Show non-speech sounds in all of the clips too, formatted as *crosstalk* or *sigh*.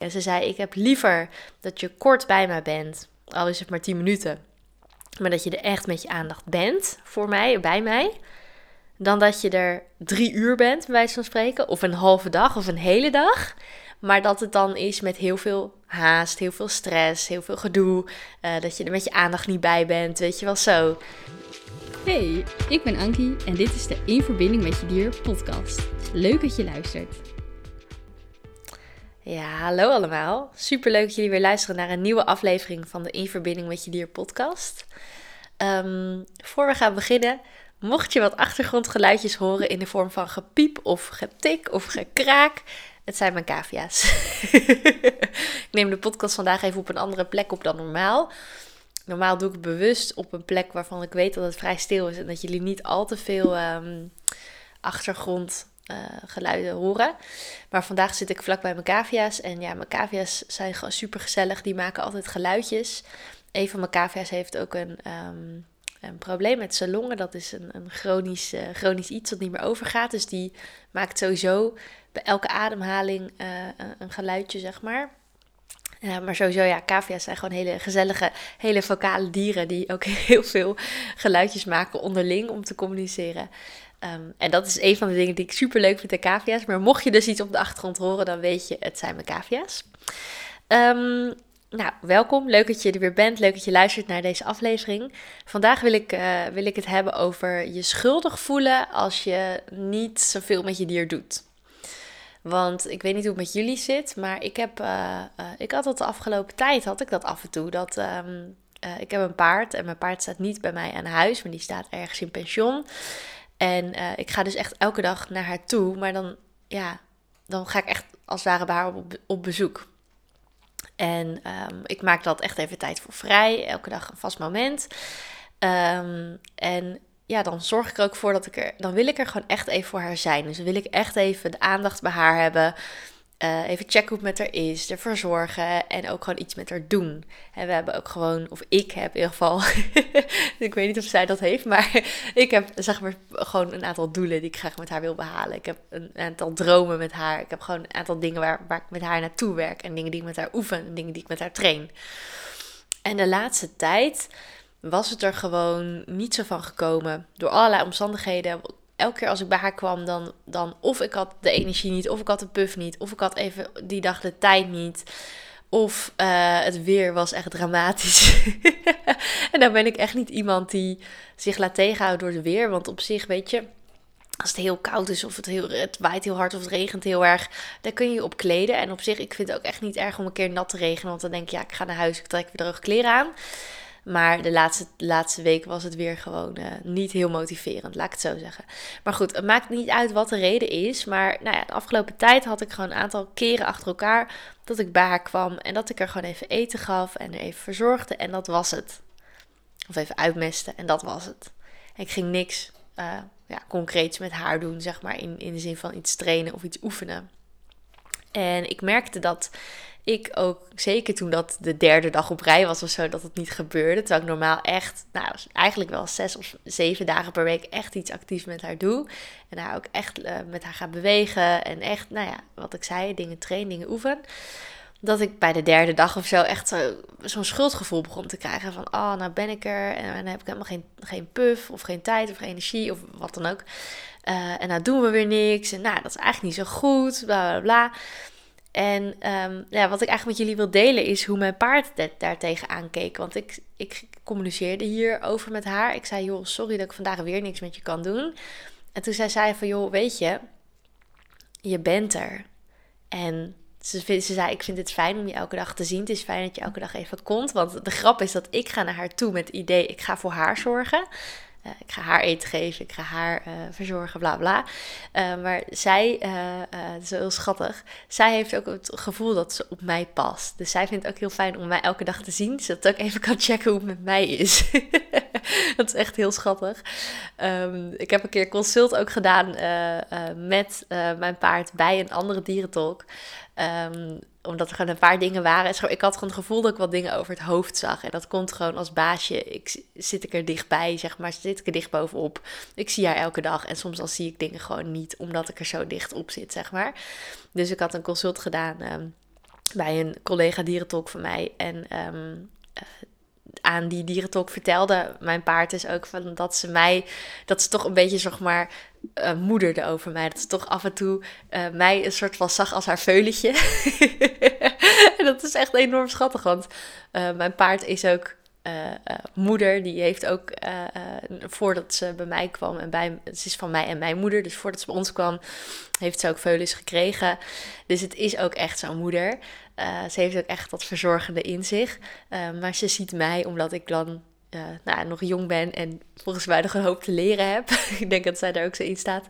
En ze zei: Ik heb liever dat je kort bij mij bent, al is het maar 10 minuten, maar dat je er echt met je aandacht bent voor mij, bij mij, dan dat je er drie uur bent, bij wijze van spreken, of een halve dag of een hele dag. Maar dat het dan is met heel veel haast, heel veel stress, heel veel gedoe. Uh, dat je er met je aandacht niet bij bent, weet je wel zo. Hey, ik ben Ankie en dit is de In Verbinding met Je Dier podcast. Leuk dat je luistert. Ja, hallo allemaal. Super leuk dat jullie weer luisteren naar een nieuwe aflevering van de In Verbinding met Je Dier podcast. Um, voor we gaan beginnen, mocht je wat achtergrondgeluidjes horen in de vorm van gepiep of getik of gekraak, het zijn mijn cavia's. *laughs* ik neem de podcast vandaag even op een andere plek op dan normaal. Normaal doe ik het bewust op een plek waarvan ik weet dat het vrij stil is en dat jullie niet al te veel um, achtergrondgeluiden horen. Maar vandaag zit ik vlak bij mijn cavia's en ja, mijn cavia's zijn gewoon super gezellig. Die maken altijd geluidjes. Een van mijn cavia's heeft ook een, um, een probleem met zijn longen. Dat is een, een chronisch, uh, chronisch iets dat niet meer overgaat. Dus die maakt sowieso bij elke ademhaling uh, een geluidje, zeg maar. Maar sowieso, ja, cavia's zijn gewoon hele gezellige, hele vocale dieren die ook *laughs* heel veel geluidjes maken onderling om te communiceren. Um, en dat is een van de dingen die ik super leuk vind aan cavia's. Maar mocht je dus iets op de achtergrond horen, dan weet je, het zijn mijn cavia's. Um, nou, welkom. Leuk dat je er weer bent. Leuk dat je luistert naar deze aflevering. Vandaag wil ik, uh, wil ik het hebben over je schuldig voelen als je niet zoveel met je dier doet. Want ik weet niet hoe het met jullie zit, maar ik heb, uh, uh, ik had dat de afgelopen tijd, had ik dat af en toe. Dat, uh, ik heb een paard en mijn paard staat niet bij mij aan huis, maar die staat ergens in pension. En ik ga dus echt elke dag naar haar toe, maar dan, ja, dan ga ik echt als het ware bij haar op, bezoek. En um, ik maak dat echt even tijd voor vrij, elke dag een vast moment. Um, en ja, dan zorg ik er ook voor dat ik er, dan wil ik er gewoon echt even voor haar zijn. Dus dan wil ik echt even de aandacht bij haar hebben. Uh, even checken hoe het met haar is, er verzorgen en ook gewoon iets met haar doen. En we hebben ook gewoon, of ik heb in ieder geval, *laughs* ik weet niet of zij dat heeft, maar *laughs* ik heb zeg maar gewoon een aantal doelen die ik graag met haar wil behalen. Ik heb een aantal dromen met haar. Ik heb gewoon een aantal dingen waar, waar ik met haar naartoe werk en dingen die ik met haar oefen en dingen die ik met haar train. En de laatste tijd was het er gewoon niet zo van gekomen. Door allerlei omstandigheden. Elke keer als ik bij haar kwam, dan, dan of ik had de energie niet, of ik had de puff niet, of ik had even die dag de tijd niet. Of uh, het weer was echt dramatisch. *laughs* en dan ben ik echt niet iemand die zich laat tegenhouden door het weer. Want op zich, weet je, als het heel koud is of het, heel, het waait heel hard of het regent heel erg, dan kun je je opkleden. En op zich, ik vind het ook echt niet erg om een keer nat te regenen. Want dan denk ik, ja, ik ga naar huis, ik trek weer droge kleren aan. Maar de laatste, laatste week was het weer gewoon uh, niet heel motiverend, laat ik het zo zeggen. Maar goed, het maakt niet uit wat de reden is. Maar nou ja, de afgelopen tijd had ik gewoon een aantal keren achter elkaar dat ik bij haar kwam. En dat ik er gewoon even eten gaf en er even verzorgde. En dat was het. Of even uitmesten en dat was het. ik ging niks uh, ja, concreets met haar doen, zeg maar. In, in de zin van iets trainen of iets oefenen. En ik merkte dat ik ook, zeker toen dat de derde dag op rij was of zo, dat het niet gebeurde. Terwijl ik normaal echt, nou eigenlijk wel zes of zeven dagen per week echt iets actiefs met haar doe. En haar ook echt uh, met haar ga bewegen. En echt, nou ja, wat ik zei, dingen trainen, dingen oefen. Dat ik bij de derde dag of zo echt zo'n zo schuldgevoel begon te krijgen. Van, oh, nou ben ik er. En dan heb ik helemaal geen, geen puff of geen tijd of geen energie of wat dan ook. Uh, en nou doen we weer niks. En nou, dat is eigenlijk niet zo goed. Bla bla bla. En um, ja, wat ik eigenlijk met jullie wil delen is hoe mijn paard daar tegenaan keek. Want ik, ik communiceerde hierover met haar. Ik zei, joh, sorry dat ik vandaag weer niks met je kan doen. En toen zei zij van, joh, weet je, je bent er. En ze, ze zei, ik vind het fijn om je elke dag te zien. Het is fijn dat je elke dag even komt. Want de grap is dat ik ga naar haar toe met het idee, ik ga voor haar zorgen. Uh, ik ga haar eten geven, ik ga haar uh, verzorgen, bla bla. Uh, maar zij, dat is heel schattig, zij heeft ook het gevoel dat ze op mij past. Dus zij vindt het ook heel fijn om mij elke dag te zien, zodat ik ook even kan checken hoe het met mij is. *laughs* dat is echt heel schattig. Um, ik heb een keer consult ook gedaan met mijn paard bij een andere dierentolk. Um, omdat er gewoon een paar dingen waren. Ik had gewoon het gevoel dat ik wat dingen over het hoofd zag. En dat komt gewoon als baasje. Ik, zit ik er dichtbij, zeg maar. Zit ik er dicht bovenop. Ik zie haar elke dag. En soms dan zie ik dingen gewoon niet. Omdat ik er zo dicht op zit, zeg maar. Dus ik had een consult gedaan. Um, bij een collega dierentolk van mij. En ehm, eh, aan die dierentolk vertelde mijn paard dus ook van dat ze mij, dat ze toch een beetje zeg maar uh, moederde over mij. Dat ze toch af en toe uh, mij een soort van zag als haar veuletje. *laughs* en dat is echt enorm schattig, want uh, mijn paard is ook moeder. Die heeft ook, voordat ze bij mij kwam, en bij, het is van mij en mijn moeder, dus voordat ze bij ons kwam, heeft ze ook veulens gekregen. Dus het is ook echt zo'n moeder. Ze heeft ook echt dat verzorgende in zich. Maar ze ziet mij, omdat ik dan uh, nou, nog jong ben en volgens mij nog een hoop te leren heb. *laughs* ik denk dat zij daar ook zo in staat.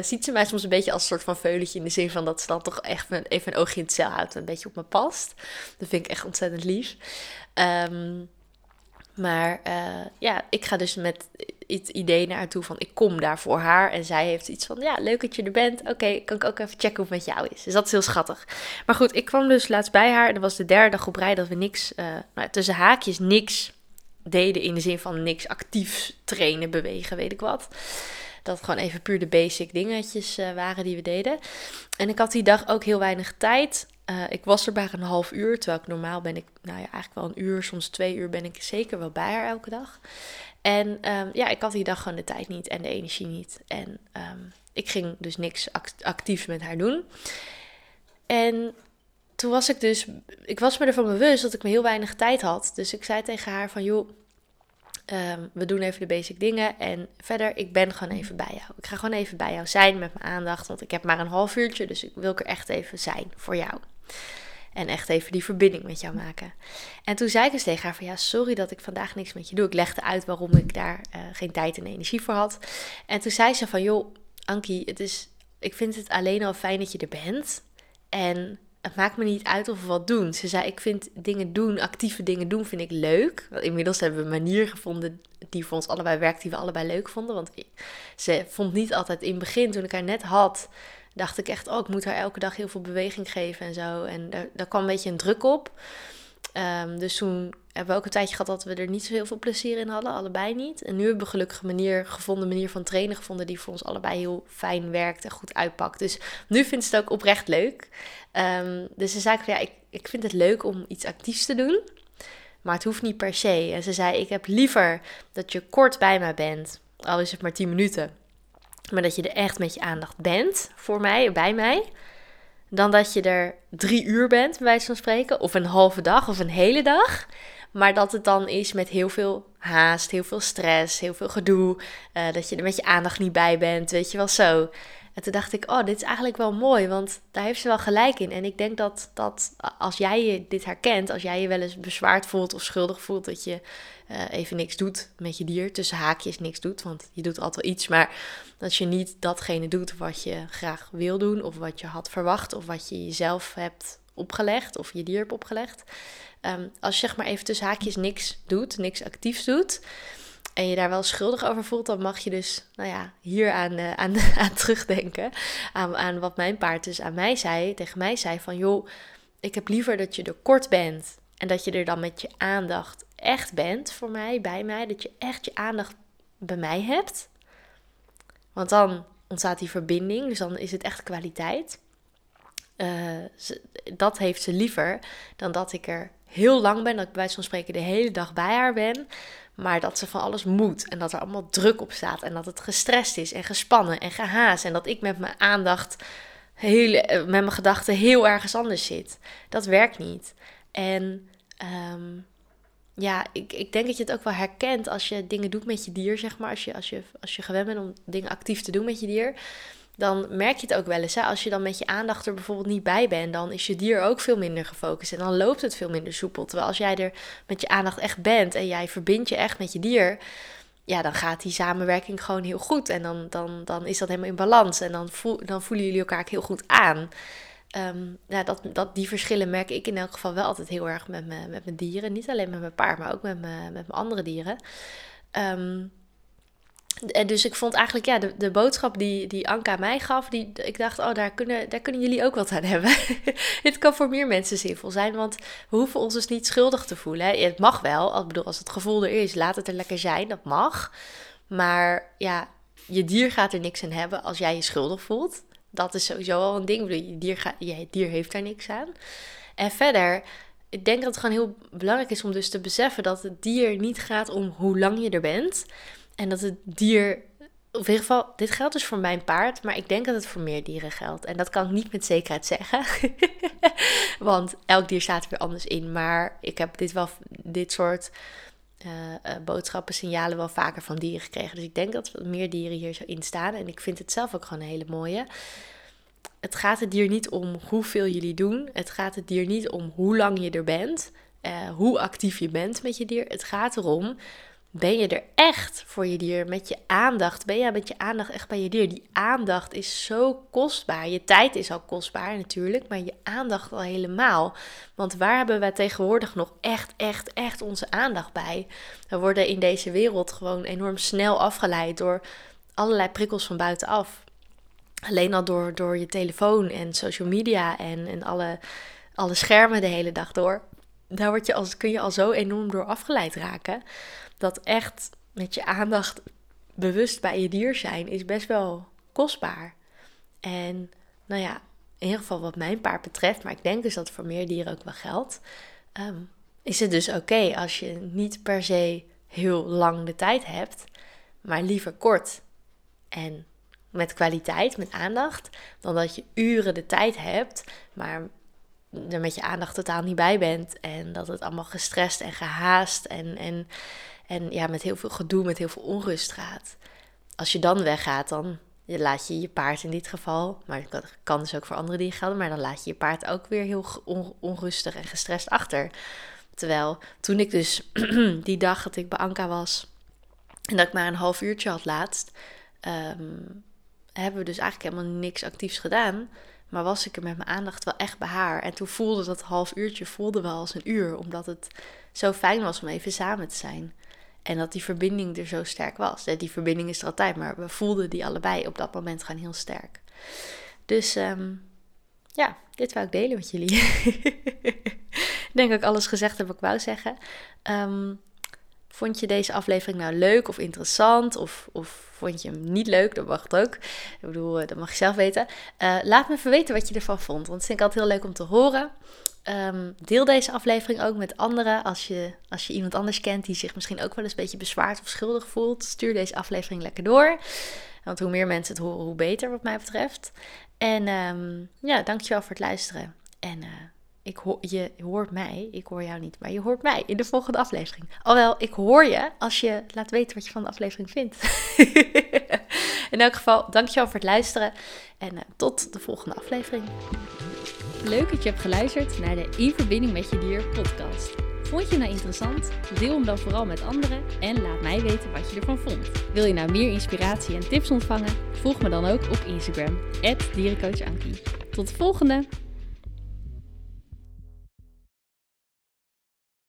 ziet ze mij soms een beetje als een soort van veuletje. In de zin van dat ze dan toch echt even een oogje in het cel houdt. En een beetje op me past. Dat vind ik echt ontzettend lief. Um, maar ja, ik ga dus met het idee naar haar toe van ik kom daar voor haar. En zij heeft iets van ja, leuk dat je er bent. Oké, kan ik ook even checken hoe het met jou is. Dus dat is heel schattig. Maar goed, ik kwam dus laatst bij haar. En dat was de derde dag op rij dat we niks, nou, tussen haakjes niks deden. In de zin van niks actief trainen, bewegen, weet ik wat. Dat gewoon even puur de basic dingetjes uh, waren die we deden. En ik had die dag ook heel weinig tijd. Uh, ik was er maar een half uur, terwijl ik normaal ben ik, nou ja, eigenlijk wel een uur, soms twee uur ben ik zeker wel bij haar elke dag. En um, ja, ik had die dag gewoon de tijd niet en de energie niet. En um, ik ging dus niks act actiefs met haar doen. En toen was ik dus, ik was me ervan bewust dat ik me heel weinig tijd had. Dus ik zei tegen haar van, joh, um, we doen even de basic dingen. En verder, ik ben gewoon even bij jou. Ik ga gewoon even bij jou zijn met mijn aandacht. Want ik heb maar een half uurtje, dus ik wil er echt even zijn voor jou. En echt even die verbinding met jou maken. En toen zei ik eens tegen haar van ja, sorry dat ik vandaag niks met je doe. Ik legde uit waarom ik daar uh, geen tijd en energie voor had. En toen zei ze van joh, Ankie, het is, ik vind het alleen al fijn dat je er bent. En het maakt me niet uit of we wat doen. Ze zei, ik vind dingen doen, actieve dingen doen, vind ik leuk. Inmiddels hebben we een manier gevonden die voor ons allebei werkt, die we allebei leuk vonden. Want ze vond niet altijd in het begin, toen ik haar net had, dacht ik echt, oh, ik moet haar elke dag heel veel beweging geven en zo. En daar, daar kwam een beetje een druk op. Um, dus toen hebben we ook een tijdje gehad dat we er niet zo heel veel plezier in hadden, allebei niet. En nu hebben we gelukkig een manier gevonden, een manier van trainen gevonden die voor ons allebei heel fijn werkt en goed uitpakt. Dus nu vindt ze het ook oprecht leuk. Um, dus ze zei van ja, ik, ik vind het leuk om iets actiefs te doen, maar het hoeft niet per se. En ze zei, ik heb liever dat je kort bij mij bent, al is het maar 10 minuten. Maar dat je er echt met je aandacht bent voor mij, bij mij. Dan dat je er drie uur bent, bij wijze van spreken. Of een halve dag of een hele dag. Maar dat het dan is met heel veel haast, heel veel stress, heel veel gedoe. Uh, dat je er met je aandacht niet bij bent, weet je wel zo. En toen dacht ik, oh, dit is eigenlijk wel mooi, want daar heeft ze wel gelijk in. En ik denk dat, dat als jij je dit herkent, als jij je wel eens bezwaard voelt of schuldig voelt dat je uh, even niks doet met je dier, tussen haakjes niks doet, want je doet altijd iets, maar dat je niet datgene doet wat je graag wil doen of wat je had verwacht of wat je jezelf hebt opgelegd of je dier hebt opgelegd. Um, als je zeg maar even tussen haakjes niks doet, niks actiefs doet, en je daar wel schuldig over voelt, dan mag je dus, nou ja, hier aan, uh, aan, *laughs* aan terugdenken. Aan, aan wat mijn paard dus aan mij zei, tegen mij zei van, joh, ik heb liever dat je er kort bent en dat je er dan met je aandacht echt bent voor mij, bij mij, dat je echt je aandacht bij mij hebt. Want dan ontstaat die verbinding, dus dan is het echt kwaliteit. Uh, dat heeft ze liever dan dat ik er heel lang ben, dat ik bij wijze spreken de hele dag bij haar ben. Maar dat ze van alles moet en dat er allemaal druk op staat en dat het gestrest is en gespannen en gehaast en dat ik met mijn aandacht, heel, eh, met mijn gedachten heel ergens anders zit. Dat werkt niet. En um, ja, ik, ik denk dat je het ook wel herkent als je dingen doet met je dier, zeg maar. Als je, als je, als je gewend bent om dingen actief te doen met je dier dan merk je het ook wel eens. Als je dan met je aandacht er bijvoorbeeld niet bij bent, dan is je dier ook veel minder gefocust en dan loopt het veel minder soepel. Terwijl als jij er met je aandacht echt bent en jij verbindt je echt met je dier, ja, dan gaat die samenwerking gewoon heel goed. En dan, dan, dan is dat helemaal in balans en dan, voel, dan voelen jullie elkaar heel goed aan. Um, ja, dat, dat, die verschillen merk ik in elk geval wel altijd heel erg met, me, met mijn dieren. Niet alleen met mijn paard, maar ook met, me, met mijn andere dieren. En dus ik vond eigenlijk, ja, de, de boodschap die, die Anka mij gaf, die, ik dacht, oh, daar kunnen, daar kunnen jullie ook wat aan hebben. *laughs* Dit kan voor meer mensen zinvol zijn, want we hoeven ons dus niet schuldig te voelen. Hè. Het mag wel, ik bedoel, als het gevoel er is, laat het er lekker zijn, dat mag. Maar ja, je dier gaat er niks aan hebben als jij je schuldig voelt. Dat is sowieso al een ding. Je dier, gaat, je dier heeft daar niks aan. En verder, ik denk dat het gewoon heel belangrijk is om dus te beseffen dat het dier niet gaat om hoe lang je er bent. En dat het dier, of in ieder geval, dit geldt dus voor mijn paard, maar ik denk dat het voor meer dieren geldt. En dat kan ik niet met zekerheid zeggen. *laughs* Want elk dier staat er weer anders in. Maar ik heb dit wel, dit soort uh, uh, boodschappen, signalen wel vaker van dieren gekregen. Dus ik denk dat meer dieren hier zo in staan. En ik vind het zelf ook gewoon een hele mooie. Het gaat het dier niet om hoeveel jullie doen. Het gaat het dier niet om hoe lang je er bent. Uh, hoe actief je bent met je dier. Het gaat erom ben je er echt voor je dier met je aandacht? Ben je met je aandacht echt bij je dier? Die aandacht is zo kostbaar. Je tijd is al kostbaar natuurlijk, maar je aandacht al helemaal. Want waar hebben wij tegenwoordig nog echt, echt, echt onze aandacht bij? We worden in deze wereld gewoon enorm snel afgeleid door allerlei prikkels van buitenaf. Alleen al door, door je telefoon en social media en, en alle, alle schermen de hele dag door. Daar word je als, kun je al zo enorm door afgeleid raken dat echt met je aandacht bewust bij je dier zijn is best wel kostbaar. En nou ja, in ieder geval wat mijn paard betreft, maar ik denk dus dat het voor meer dieren ook wel geldt, ehm, is het dus oké als je niet per se heel lang de tijd hebt, maar liever kort en met kwaliteit, met aandacht, dan dat je uren de tijd hebt, maar er met je aandacht totaal niet bij bent en dat het allemaal gestrest en gehaast en, en en ja, met heel veel gedoe, met heel veel onrust gaat. Als je dan weggaat, dan laat je je paard in dit geval, maar dat kan dus ook voor andere dieren gelden, maar dan laat je je paard ook weer heel onrustig en gestrest achter. Terwijl toen ik dus *clears throat* die dag dat ik bij Anka was en dat ik maar een half uurtje had laatst, um, hebben we dus eigenlijk helemaal niks actiefs gedaan. Maar was ik er met mijn aandacht wel echt bij haar. En toen voelde dat half uurtje voelde wel als een uur, omdat het zo fijn was om even samen te zijn. En dat die verbinding er zo sterk was. Die verbinding is er altijd, maar we voelden die allebei op dat moment gewoon heel sterk. Dus um, ja, dit wou ik delen met jullie. *laughs* ik denk dat ik alles gezegd heb wat ik wou zeggen. Um, vond je deze aflevering nou leuk of interessant? Of, of vond je hem niet leuk? Dat mag het ook. Ik bedoel, eh, dat mag je zelf weten. Uh, laat me even weten wat je ervan vond. Want dat vind ik altijd heel leuk om te horen. Um, deel deze aflevering ook met anderen. Als je, als je iemand anders kent die zich misschien ook wel eens een beetje bezwaard of schuldig voelt, stuur deze aflevering lekker door. Want hoe meer mensen het horen, hoe beter, wat mij betreft. En um, ja, dankjewel voor het luisteren. En uh, ik je hoort mij, ik hoor jou niet, maar je hoort mij in de volgende aflevering. Alhoewel, ik hoor je als je laat weten wat je van de aflevering vindt. *laughs* in elk geval, dankjewel voor het luisteren en uh, tot de volgende aflevering. Leuk dat je hebt geluisterd naar de In Verbinding met Je Dier podcast. Vond je nou interessant? Deel hem dan vooral met anderen en laat mij weten wat je ervan vond. Wil je nou meer inspiratie en tips ontvangen? Volg me dan ook op Instagram, dierencoachankie. Tot de volgende!